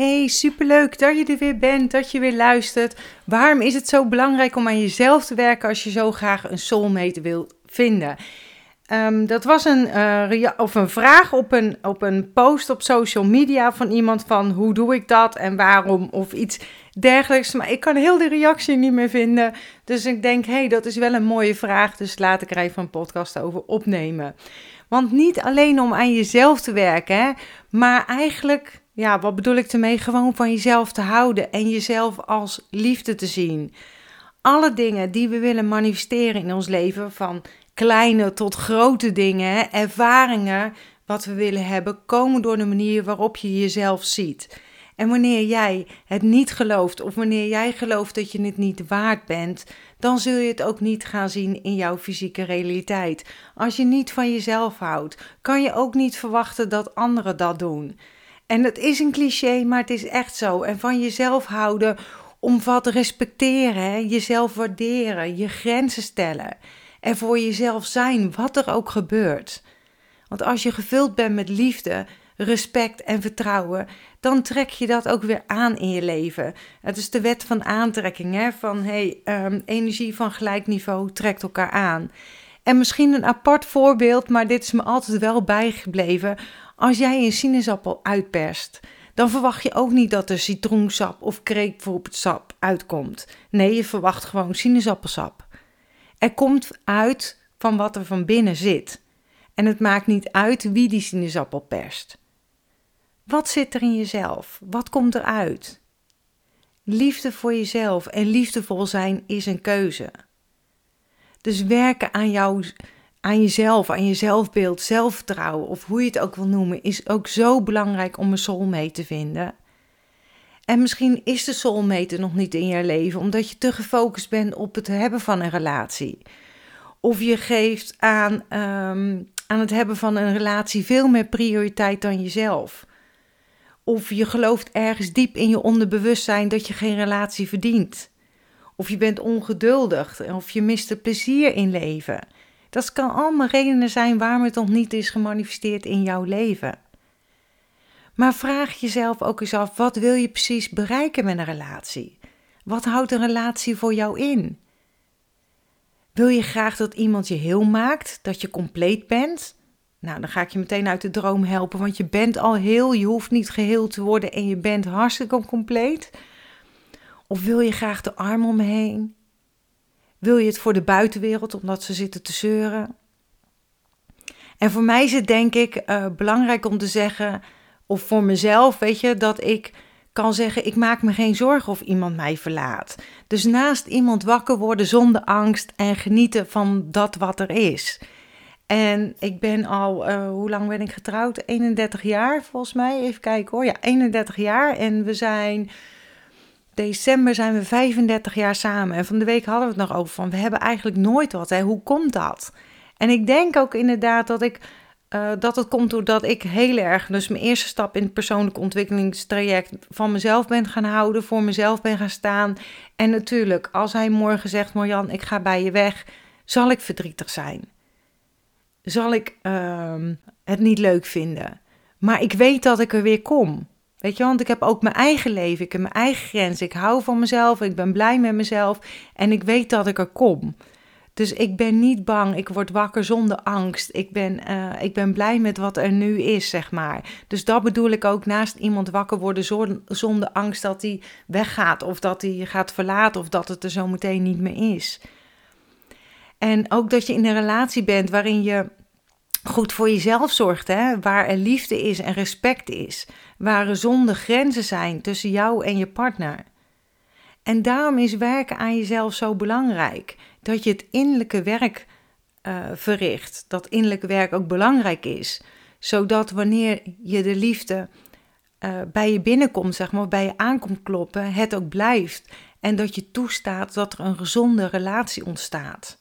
Hey, superleuk dat je er weer bent, dat je weer luistert. Waarom is het zo belangrijk om aan jezelf te werken als je zo graag een soulmate wil vinden? Ehm, dat was een, uh, of een vraag op een, op een post op social media van iemand van hoe doe ik dat en waarom of iets dergelijks. Maar ik kan heel de reactie niet meer vinden. Dus ik denk, hey, dat is wel een mooie vraag. Dus laat ik er even een podcast over opnemen. Want niet alleen om aan jezelf te werken, maar eigenlijk, ja, wat bedoel ik ermee? Gewoon van jezelf te houden en jezelf als liefde te zien. Alle dingen die we willen manifesteren in ons leven, van kleine tot grote dingen, ervaringen, wat we willen hebben, komen door de manier waarop je jezelf ziet. En wanneer jij het niet gelooft of wanneer jij gelooft dat je het niet waard bent, dan zul je het ook niet gaan zien in jouw fysieke realiteit. Als je niet van jezelf houdt, kan je ook niet verwachten dat anderen dat doen. En het is een cliché, maar het is echt zo. En van jezelf houden omvat respecteren, jezelf waarderen, je grenzen stellen. En voor jezelf zijn, wat er ook gebeurt. Want als je gevuld bent met liefde, respect en vertrouwen, dan trek je dat ook weer aan in je leven. Het is de wet van aantrekking, hè? van hey, um, energie van gelijk niveau trekt elkaar aan. En misschien een apart voorbeeld, maar dit is me altijd wel bijgebleven. Als jij een sinaasappel uitperst, dan verwacht je ook niet dat er citroensap of grapefruitsap uitkomt. Nee, je verwacht gewoon sinaasappelsap. Er komt uit van wat er van binnen zit. En het maakt niet uit wie die sinaasappel perst. Wat zit er in jezelf? Wat komt eruit? Liefde voor jezelf en liefdevol zijn is een keuze. Dus werken aan, jou, aan jezelf, aan je zelfbeeld, zelfvertrouwen of hoe je het ook wil noemen, is ook zo belangrijk om een soulmate te vinden. En misschien is de soulmate nog niet in je leven omdat je te gefocust bent op het hebben van een relatie. Of je geeft aan, um, aan het hebben van een relatie veel meer prioriteit dan jezelf. Of je gelooft ergens diep in je onderbewustzijn dat je geen relatie verdient. Of je bent ongeduldig. Of je mist het plezier in leven. Dat kan allemaal redenen zijn waarom het nog niet is gemanifesteerd in jouw leven. Maar vraag jezelf ook eens af: wat wil je precies bereiken met een relatie? Wat houdt een relatie voor jou in? Wil je graag dat iemand je heel maakt, dat je compleet bent? Nou, dan ga ik je meteen uit de droom helpen, want je bent al heel, je hoeft niet geheel te worden en je bent hartstikke compleet. Of wil je graag de arm om me heen? Wil je het voor de buitenwereld omdat ze zitten te zeuren? En voor mij is het denk ik uh, belangrijk om te zeggen, of voor mezelf, weet je, dat ik kan zeggen: ik maak me geen zorgen of iemand mij verlaat. Dus naast iemand wakker worden zonder angst en genieten van dat wat er is. En ik ben al, uh, hoe lang ben ik getrouwd? 31 jaar volgens mij. Even kijken hoor. Ja, 31 jaar. En we zijn, december zijn we 35 jaar samen. En van de week hadden we het nog over van, we hebben eigenlijk nooit wat. Hè? Hoe komt dat? En ik denk ook inderdaad dat ik, uh, dat het komt doordat ik heel erg, dus mijn eerste stap in het persoonlijk ontwikkelingstraject van mezelf ben gaan houden, voor mezelf ben gaan staan. En natuurlijk, als hij morgen zegt, Marjan, ik ga bij je weg, zal ik verdrietig zijn zal ik ehm, het niet leuk vinden. Maar ik weet dat ik er weer kom. Weet je, want ik heb ook mijn eigen leven, ik heb mijn eigen grens. Ik hou van mezelf, ik ben blij met mezelf en ik weet dat ik er kom. Dus ik ben niet bang, ik word wakker zonder angst. Ik ben, uh, ik ben blij met wat er nu is, zeg maar. Dus dat bedoel ik ook naast iemand wakker worden zonder angst dat hij weggaat of dat hij gaat verlaten of dat het er zo meteen niet meer is. En ook dat je in een relatie bent waarin je goed voor jezelf zorgt, hè? waar er liefde is en respect is, waar zonder grenzen zijn tussen jou en je partner. En daarom is werken aan jezelf zo belangrijk. Dat je het innerlijke werk uh, verricht. Dat innerlijke werk ook belangrijk is. Zodat wanneer je de liefde uh, bij je binnenkomt, zeg maar, bij je aankomt kloppen, het ook blijft. En dat je toestaat dat er een gezonde relatie ontstaat.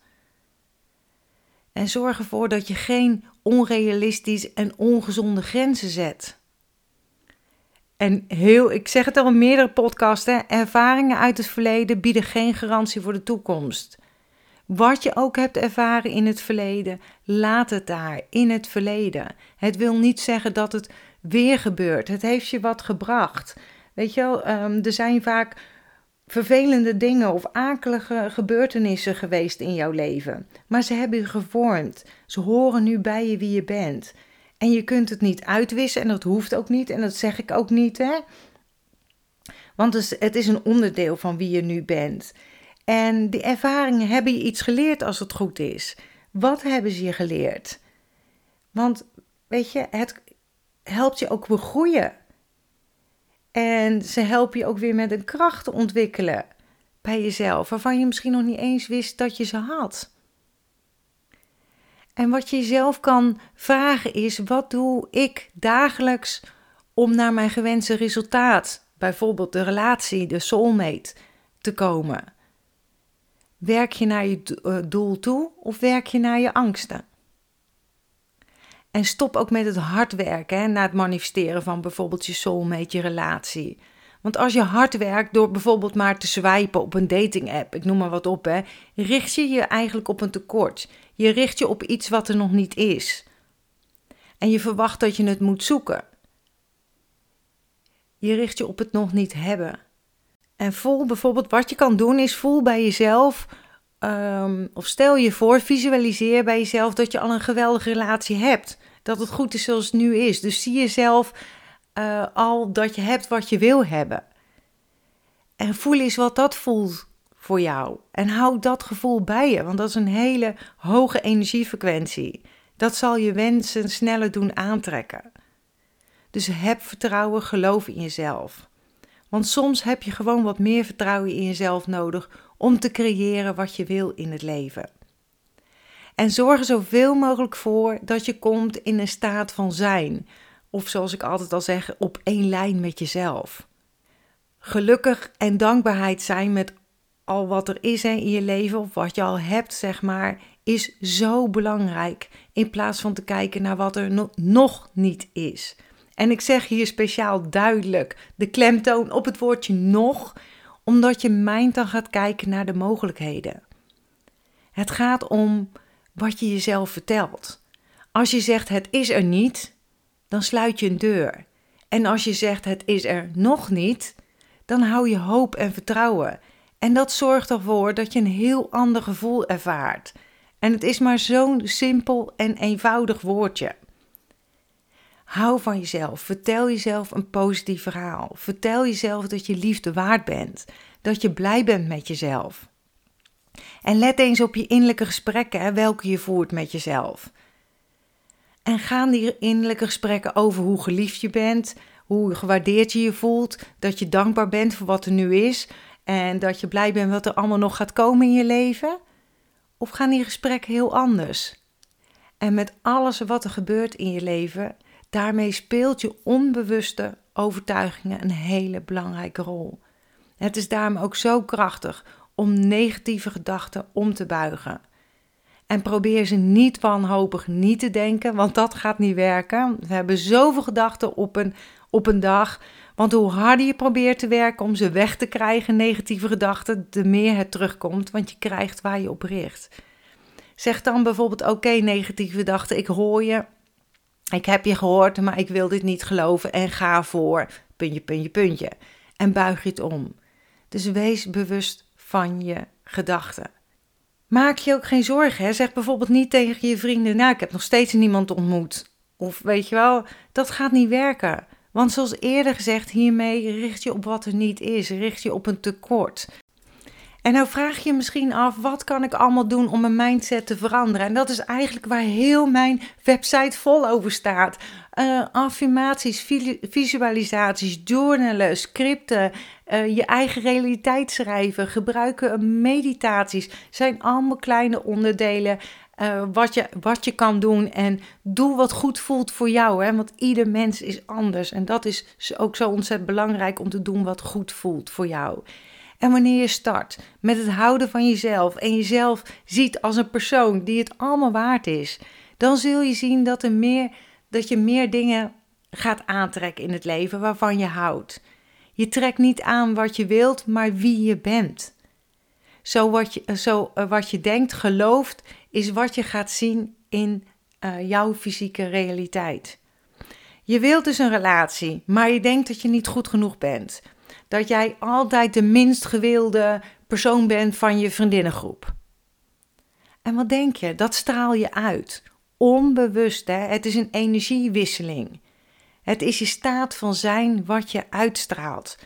En zorg ervoor dat je geen onrealistisch en ongezonde grenzen zet. En heel, ik zeg het al in meerdere podcasten, ervaringen uit het verleden bieden geen garantie voor de toekomst. Wat je ook hebt ervaren in het verleden, laat het daar, in het verleden. Het wil niet zeggen dat het weer gebeurt. Het heeft je wat gebracht. Weet je wel, ehm, er zijn vaak vervelende dingen of akelige gebeurtenissen geweest in jouw leven. Maar ze hebben je gevormd. Ze horen nu bij je wie je bent. En je kunt het niet uitwissen en dat hoeft ook niet. En dat zeg ik ook niet, hè. Want het is een onderdeel van wie je nu bent. En die ervaringen hebben je iets geleerd als het goed is. Wat hebben ze je geleerd? Want weet je, het helpt je ook weer groeien. En ze helpen je ook weer met een kracht ontwikkelen bij jezelf, waarvan je misschien nog niet eens wist dat je ze had. En wat je jezelf kan vragen is: wat doe ik dagelijks om naar mijn gewenste resultaat, bijvoorbeeld de relatie, de soulmate, te komen? Werk je naar je eh, doel toe of werk je naar je angsten? En stop ook met het hard werken naar het manifesteren van bijvoorbeeld je soulmate, je relatie. Want als je hard werkt door bijvoorbeeld maar te swipen op een dating app, ik noem maar wat op, hè, richt je je eigenlijk op een tekort. Je richt je op iets wat er nog niet is. En je verwacht dat je het moet zoeken. Je richt je op het nog niet hebben. En voel bijvoorbeeld wat je kan doen is voel bij jezelf Ehm, of stel je voor, visualiseer bij jezelf dat je al een geweldige relatie hebt. Dat het goed is zoals het nu is. Dus zie jezelf uh, al dat je hebt wat je wil hebben. En voel eens wat dat voelt voor jou. En hou dat gevoel bij je, want dat is een hele hoge energiefrequentie. Dat zal je wensen sneller doen aantrekken. Dus heb vertrouwen, geloof in jezelf. Want soms heb je gewoon wat meer vertrouwen in jezelf nodig om te creëren wat je wil in het leven. En zorg er zoveel mogelijk voor dat je komt in een staat van zijn. Of zoals ik altijd al zeg, op één lijn met jezelf. Gelukkig en dankbaarheid zijn met al wat er is in je leven, of wat je al hebt, zeg maar, is zo belangrijk. In plaats van te kijken naar wat er nog niet is. En ik zeg hier speciaal duidelijk de klemtoon op het woordje nog, omdat je mind dan gaat kijken naar de mogelijkheden. Het gaat om wat je jezelf vertelt. Als je zegt het is er niet, dan sluit je een deur. En als je zegt het is er nog niet, dan hou je hoop en vertrouwen. En dat zorgt ervoor dat je een heel ander gevoel ervaart. En het is maar zo'n simpel en eenvoudig woordje. Hou van jezelf. Vertel jezelf een positief verhaal. Vertel jezelf dat je liefde waard bent. Dat je blij bent met jezelf. En let eens op je innerlijke gesprekken, welke je voert met jezelf. En gaan die innerlijke gesprekken over hoe geliefd je bent, hoe gewaardeerd je je voelt, dat je dankbaar bent voor wat er nu is en dat je blij bent wat er allemaal nog gaat komen in je leven? Of gaan die gesprekken heel anders? En met alles wat er gebeurt in je leven, Daarmee speelt je onbewuste overtuigingen een hele belangrijke rol. Het is daarom ook zo krachtig om negatieve gedachten om te buigen. En probeer ze niet wanhopig niet te denken, want dat gaat niet werken. We hebben zoveel gedachten op een, op een dag. Want hoe harder je probeert te werken om ze weg te krijgen, negatieve gedachten, de meer het terugkomt, want je krijgt waar je op richt. Zeg dan bijvoorbeeld: Oké, negatieve gedachten, ik hoor je. Ik heb je gehoord, maar ik wil dit niet geloven en ga voor puntje, puntje, puntje. En buig je het om. Dus wees bewust van je gedachten. Maak je ook geen zorgen. Hè? Zeg bijvoorbeeld niet tegen je vrienden: Nou, ik heb nog steeds niemand ontmoet. Of weet je wel, dat gaat niet werken. Want zoals eerder gezegd, hiermee richt je op wat er niet is, richt je op een tekort. En nou vraag je misschien af, wat kan ik allemaal doen om mijn mindset te veranderen? En dat is eigenlijk waar heel mijn website vol over staat. Uh, affirmaties, visualisaties, journalen, scripten, uh, je eigen realiteit schrijven, gebruiken meditaties. Zijn allemaal kleine onderdelen uh, wat, je, wat je kan doen. En doe wat goed voelt voor jou. Hè? Want ieder mens is anders. En dat is ook zo ontzettend belangrijk om te doen wat goed voelt voor jou. En wanneer je start met het houden van jezelf en jezelf ziet als een persoon die het allemaal waard is, dan zul je zien dat, er meer, dat je meer dingen gaat aantrekken in het leven waarvan je houdt. Je trekt niet aan wat je wilt, maar wie je bent. Zo wat je, zo, uh, wat je denkt, gelooft, is wat je gaat zien in uh, jouw fysieke realiteit. Je wilt dus een relatie, maar je denkt dat je niet goed genoeg bent. Dat jij altijd de minst gewilde persoon bent van je vriendinnengroep. En wat denk je? Dat straal je uit. Onbewust, hè? Het is een energiewisseling. Het is je staat van zijn wat je uitstraalt.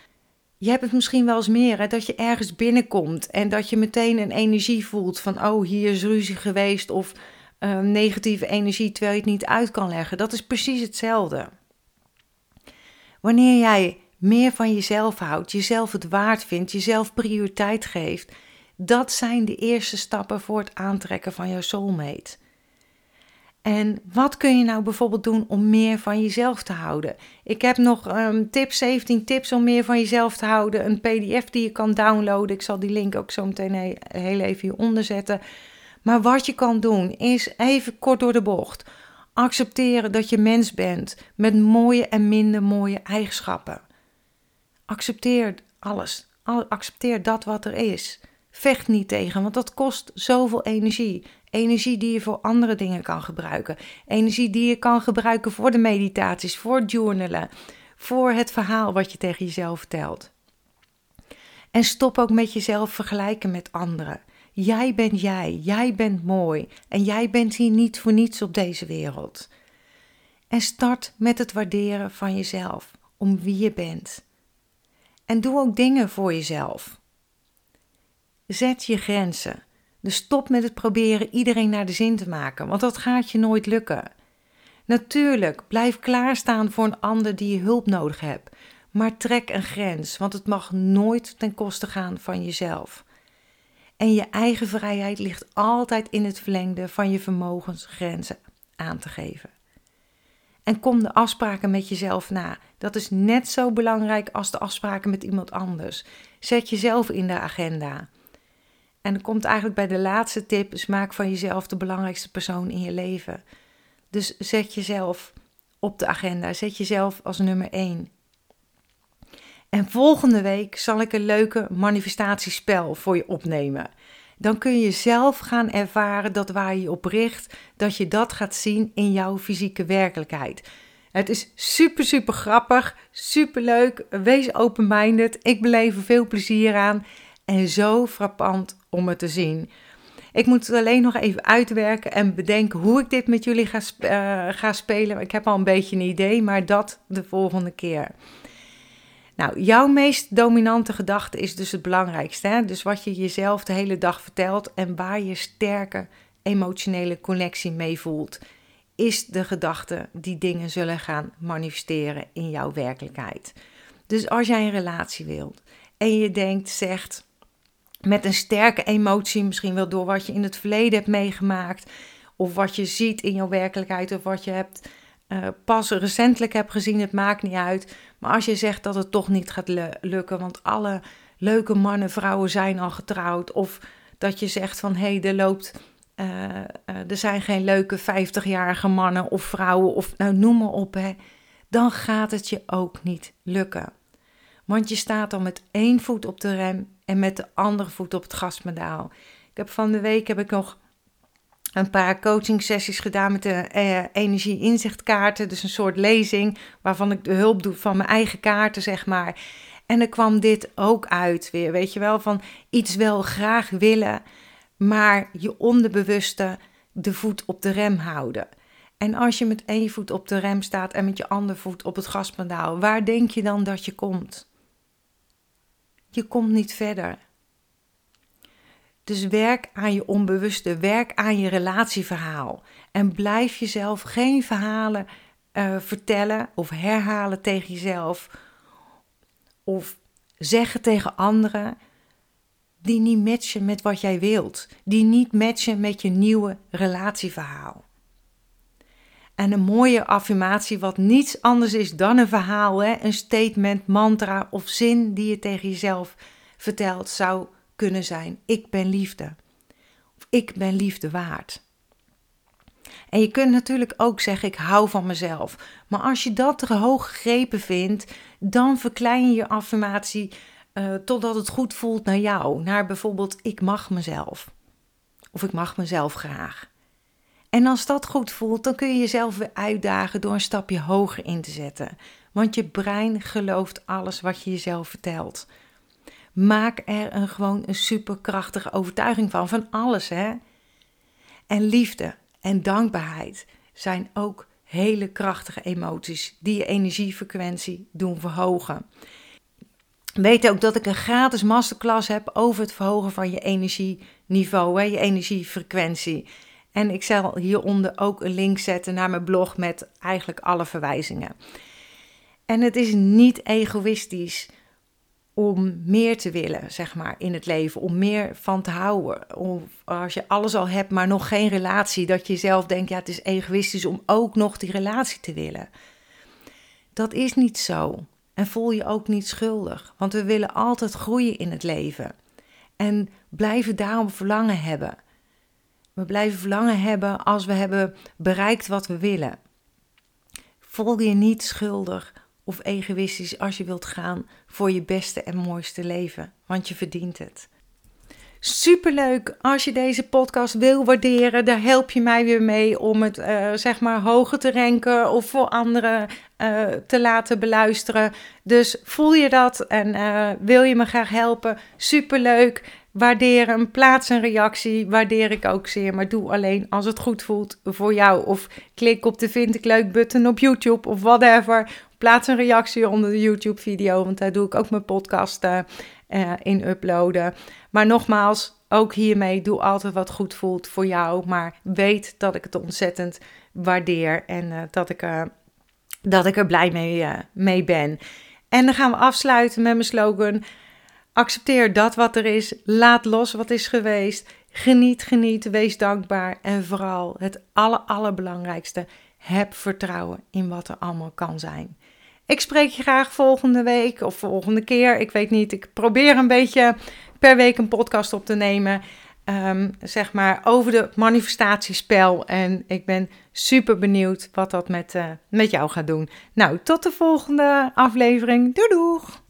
Je hebt het misschien wel eens meer, hè, dat je ergens binnenkomt en dat je meteen een energie voelt van, oh, hier is ruzie geweest of uh, negatieve energie, terwijl je het niet uit kan leggen. Dat is precies hetzelfde. Wanneer jij meer van jezelf houdt, jezelf het waard vindt, jezelf prioriteit geeft, dat zijn de eerste stappen voor het aantrekken van jouw soulmate. En wat kun je nou bijvoorbeeld doen om meer van jezelf te houden? Ik heb nog um, tips, 17 tips om meer van jezelf te houden. Een PDF die je kan downloaden. Ik zal die link ook zo meteen heel even hieronder zetten. Maar wat je kan doen is even kort door de bocht. Accepteren dat je mens bent met mooie en minder mooie eigenschappen. Accepteer alles. Accepteer dat wat er is. Vecht niet tegen, want dat kost zoveel energie. Energie die je voor andere dingen kan gebruiken. Energie die je kan gebruiken voor de meditaties, voor journalen, voor het verhaal wat je tegen jezelf vertelt. En stop ook met jezelf vergelijken met anderen. Jij bent jij, jij bent mooi en jij bent hier niet voor niets op deze wereld. En start met het waarderen van jezelf, om wie je bent. En doe ook dingen voor jezelf. Zet je grenzen. Dus stop met het proberen iedereen naar de zin te maken, want dat gaat je nooit lukken. Natuurlijk, blijf klaarstaan voor een ander die je hulp nodig hebt, maar trek een grens, want het mag nooit ten koste gaan van jezelf. En je eigen vrijheid ligt altijd in het verlengde van je vermogensgrenzen aan te geven. En kom de afspraken met jezelf na. Dat is net zo belangrijk als de afspraken met iemand anders. Zet jezelf in de agenda. En dan komt eigenlijk bij de laatste tip: dus maak van jezelf de belangrijkste persoon in je leven. Dus zet jezelf op de agenda. Zet jezelf als nummer één. En volgende week zal ik een leuke manifestatiespel voor je opnemen. Dan kun je zelf gaan ervaren dat waar je op richt, dat je dat gaat zien in jouw fysieke werkelijkheid. Het is super, super grappig, super leuk. Wees open-minded. Ik beleef er veel plezier aan. En zo frappant om het te zien. Ik moet het alleen nog even uitwerken en bedenken hoe ik dit met jullie ga, uh, ga spelen. Ik heb al een beetje een idee, maar dat de volgende keer. Nou, jouw meest dominante gedachte is dus het belangrijkste. Hè? Dus wat je jezelf de hele dag vertelt en waar je sterke emotionele connectie mee voelt, is de gedachte die dingen zullen gaan manifesteren in jouw werkelijkheid. Dus als jij een relatie wilt en je denkt, zegt, met een sterke emotie, misschien wel door wat je in het verleden hebt meegemaakt, of wat je ziet in jouw werkelijkheid, of wat je hebt uh, pas recentelijk hebt gezien, het maakt niet uit. Maar als je zegt dat het toch niet gaat lukken, want alle leuke mannen, vrouwen zijn al getrouwd, of dat je zegt van hé, hey, er loopt. Uh, uh, er zijn geen leuke 50-jarige mannen of vrouwen, of nou noem maar op, hè, dan gaat het je ook niet lukken. Want je staat dan met één voet op de rem en met de andere voet op het gaspedaal. Ik heb van de week heb ik nog een paar coaching sessies gedaan met de eh, energie-inzichtkaarten. Dus een soort lezing waarvan ik de hulp doe van mijn eigen kaarten, zeg maar. En er kwam dit ook uit weer, weet je wel, van iets wel graag willen, maar je onderbewuste de voet op de rem houden. En als je met één voet op de rem staat en met je andere voet op het gaspedaal, waar denk je dan dat je komt? Je komt niet verder. Dus werk aan je onbewuste, werk aan je relatieverhaal. En blijf jezelf geen verhalen uh, vertellen of herhalen tegen jezelf. Of zeggen tegen anderen die niet matchen met wat jij wilt. Die niet matchen met je nieuwe relatieverhaal. En een mooie affirmatie, wat niets anders is dan een verhaal, hè? een statement, mantra of zin die je tegen jezelf vertelt, zou kunnen zijn: Ik ben liefde. Of ik ben liefde waard. En je kunt natuurlijk ook zeggen: Ik hou van mezelf. Maar als je dat te hoog gegrepen vindt, dan verklein je je affirmatie uh, totdat het goed voelt naar jou. Naar bijvoorbeeld: Ik mag mezelf. Of ik mag mezelf graag. En als dat goed voelt, dan kun je jezelf weer uitdagen door een stapje hoger in te zetten. Want je brein gelooft alles wat je jezelf vertelt. Maak er een, gewoon een superkrachtige overtuiging van, van alles hè. En liefde en dankbaarheid zijn ook hele krachtige emoties die je energiefrequentie doen verhogen. Weet ook dat ik een gratis masterclass heb over het verhogen van je energieniveau, hè, je energiefrequentie. En ik zal hieronder ook een link zetten naar mijn blog met eigenlijk alle verwijzingen. En het is niet egoïstisch om meer te willen, zeg maar, in het leven. Om meer van te houden. Of als je alles al hebt, maar nog geen relatie, dat je zelf denkt, ja, het is egoïstisch om ook nog die relatie te willen. Dat is niet zo. En voel je ook niet schuldig, want we willen altijd groeien in het leven. En blijven daarom verlangen hebben. We blijven verlangen hebben als we hebben bereikt wat we willen. Voel je niet schuldig of egoïstisch als je wilt gaan voor je beste en mooiste leven, want je verdient het. Superleuk als je deze podcast wil waarderen. Daar help je mij weer mee om het uh, zeg maar hoger te ranken of voor anderen uh, te laten beluisteren. Dus voel je dat en uh, wil je me graag helpen? Superleuk. Waardeer hem, plaats een reactie, waardeer ik ook zeer. Maar doe alleen als het goed voelt voor jou. Of klik op de vind ik leuk button op YouTube of whatever. Plaats een reactie onder de YouTube video, want daar doe ik ook mijn podcast uh, in uploaden. Maar nogmaals, ook hiermee doe altijd wat goed voelt voor jou. Maar weet dat ik het ontzettend waardeer en uh, dat, ik, dat ik er blij mee, mee ben. En dan gaan we afsluiten met mijn slogan. Accepteer dat wat er is. Laat los wat is geweest. Geniet, geniet, wees dankbaar. En vooral het aller, allerbelangrijkste. Heb vertrouwen in wat er allemaal kan zijn. Ik spreek je graag volgende week of volgende keer. Ik weet niet. Ik probeer een beetje per week een podcast op te nemen. Um, zeg maar over de manifestatiespel. En ik ben super benieuwd wat dat met, uh, met jou gaat doen. Nou, tot de volgende aflevering. Doei doeg!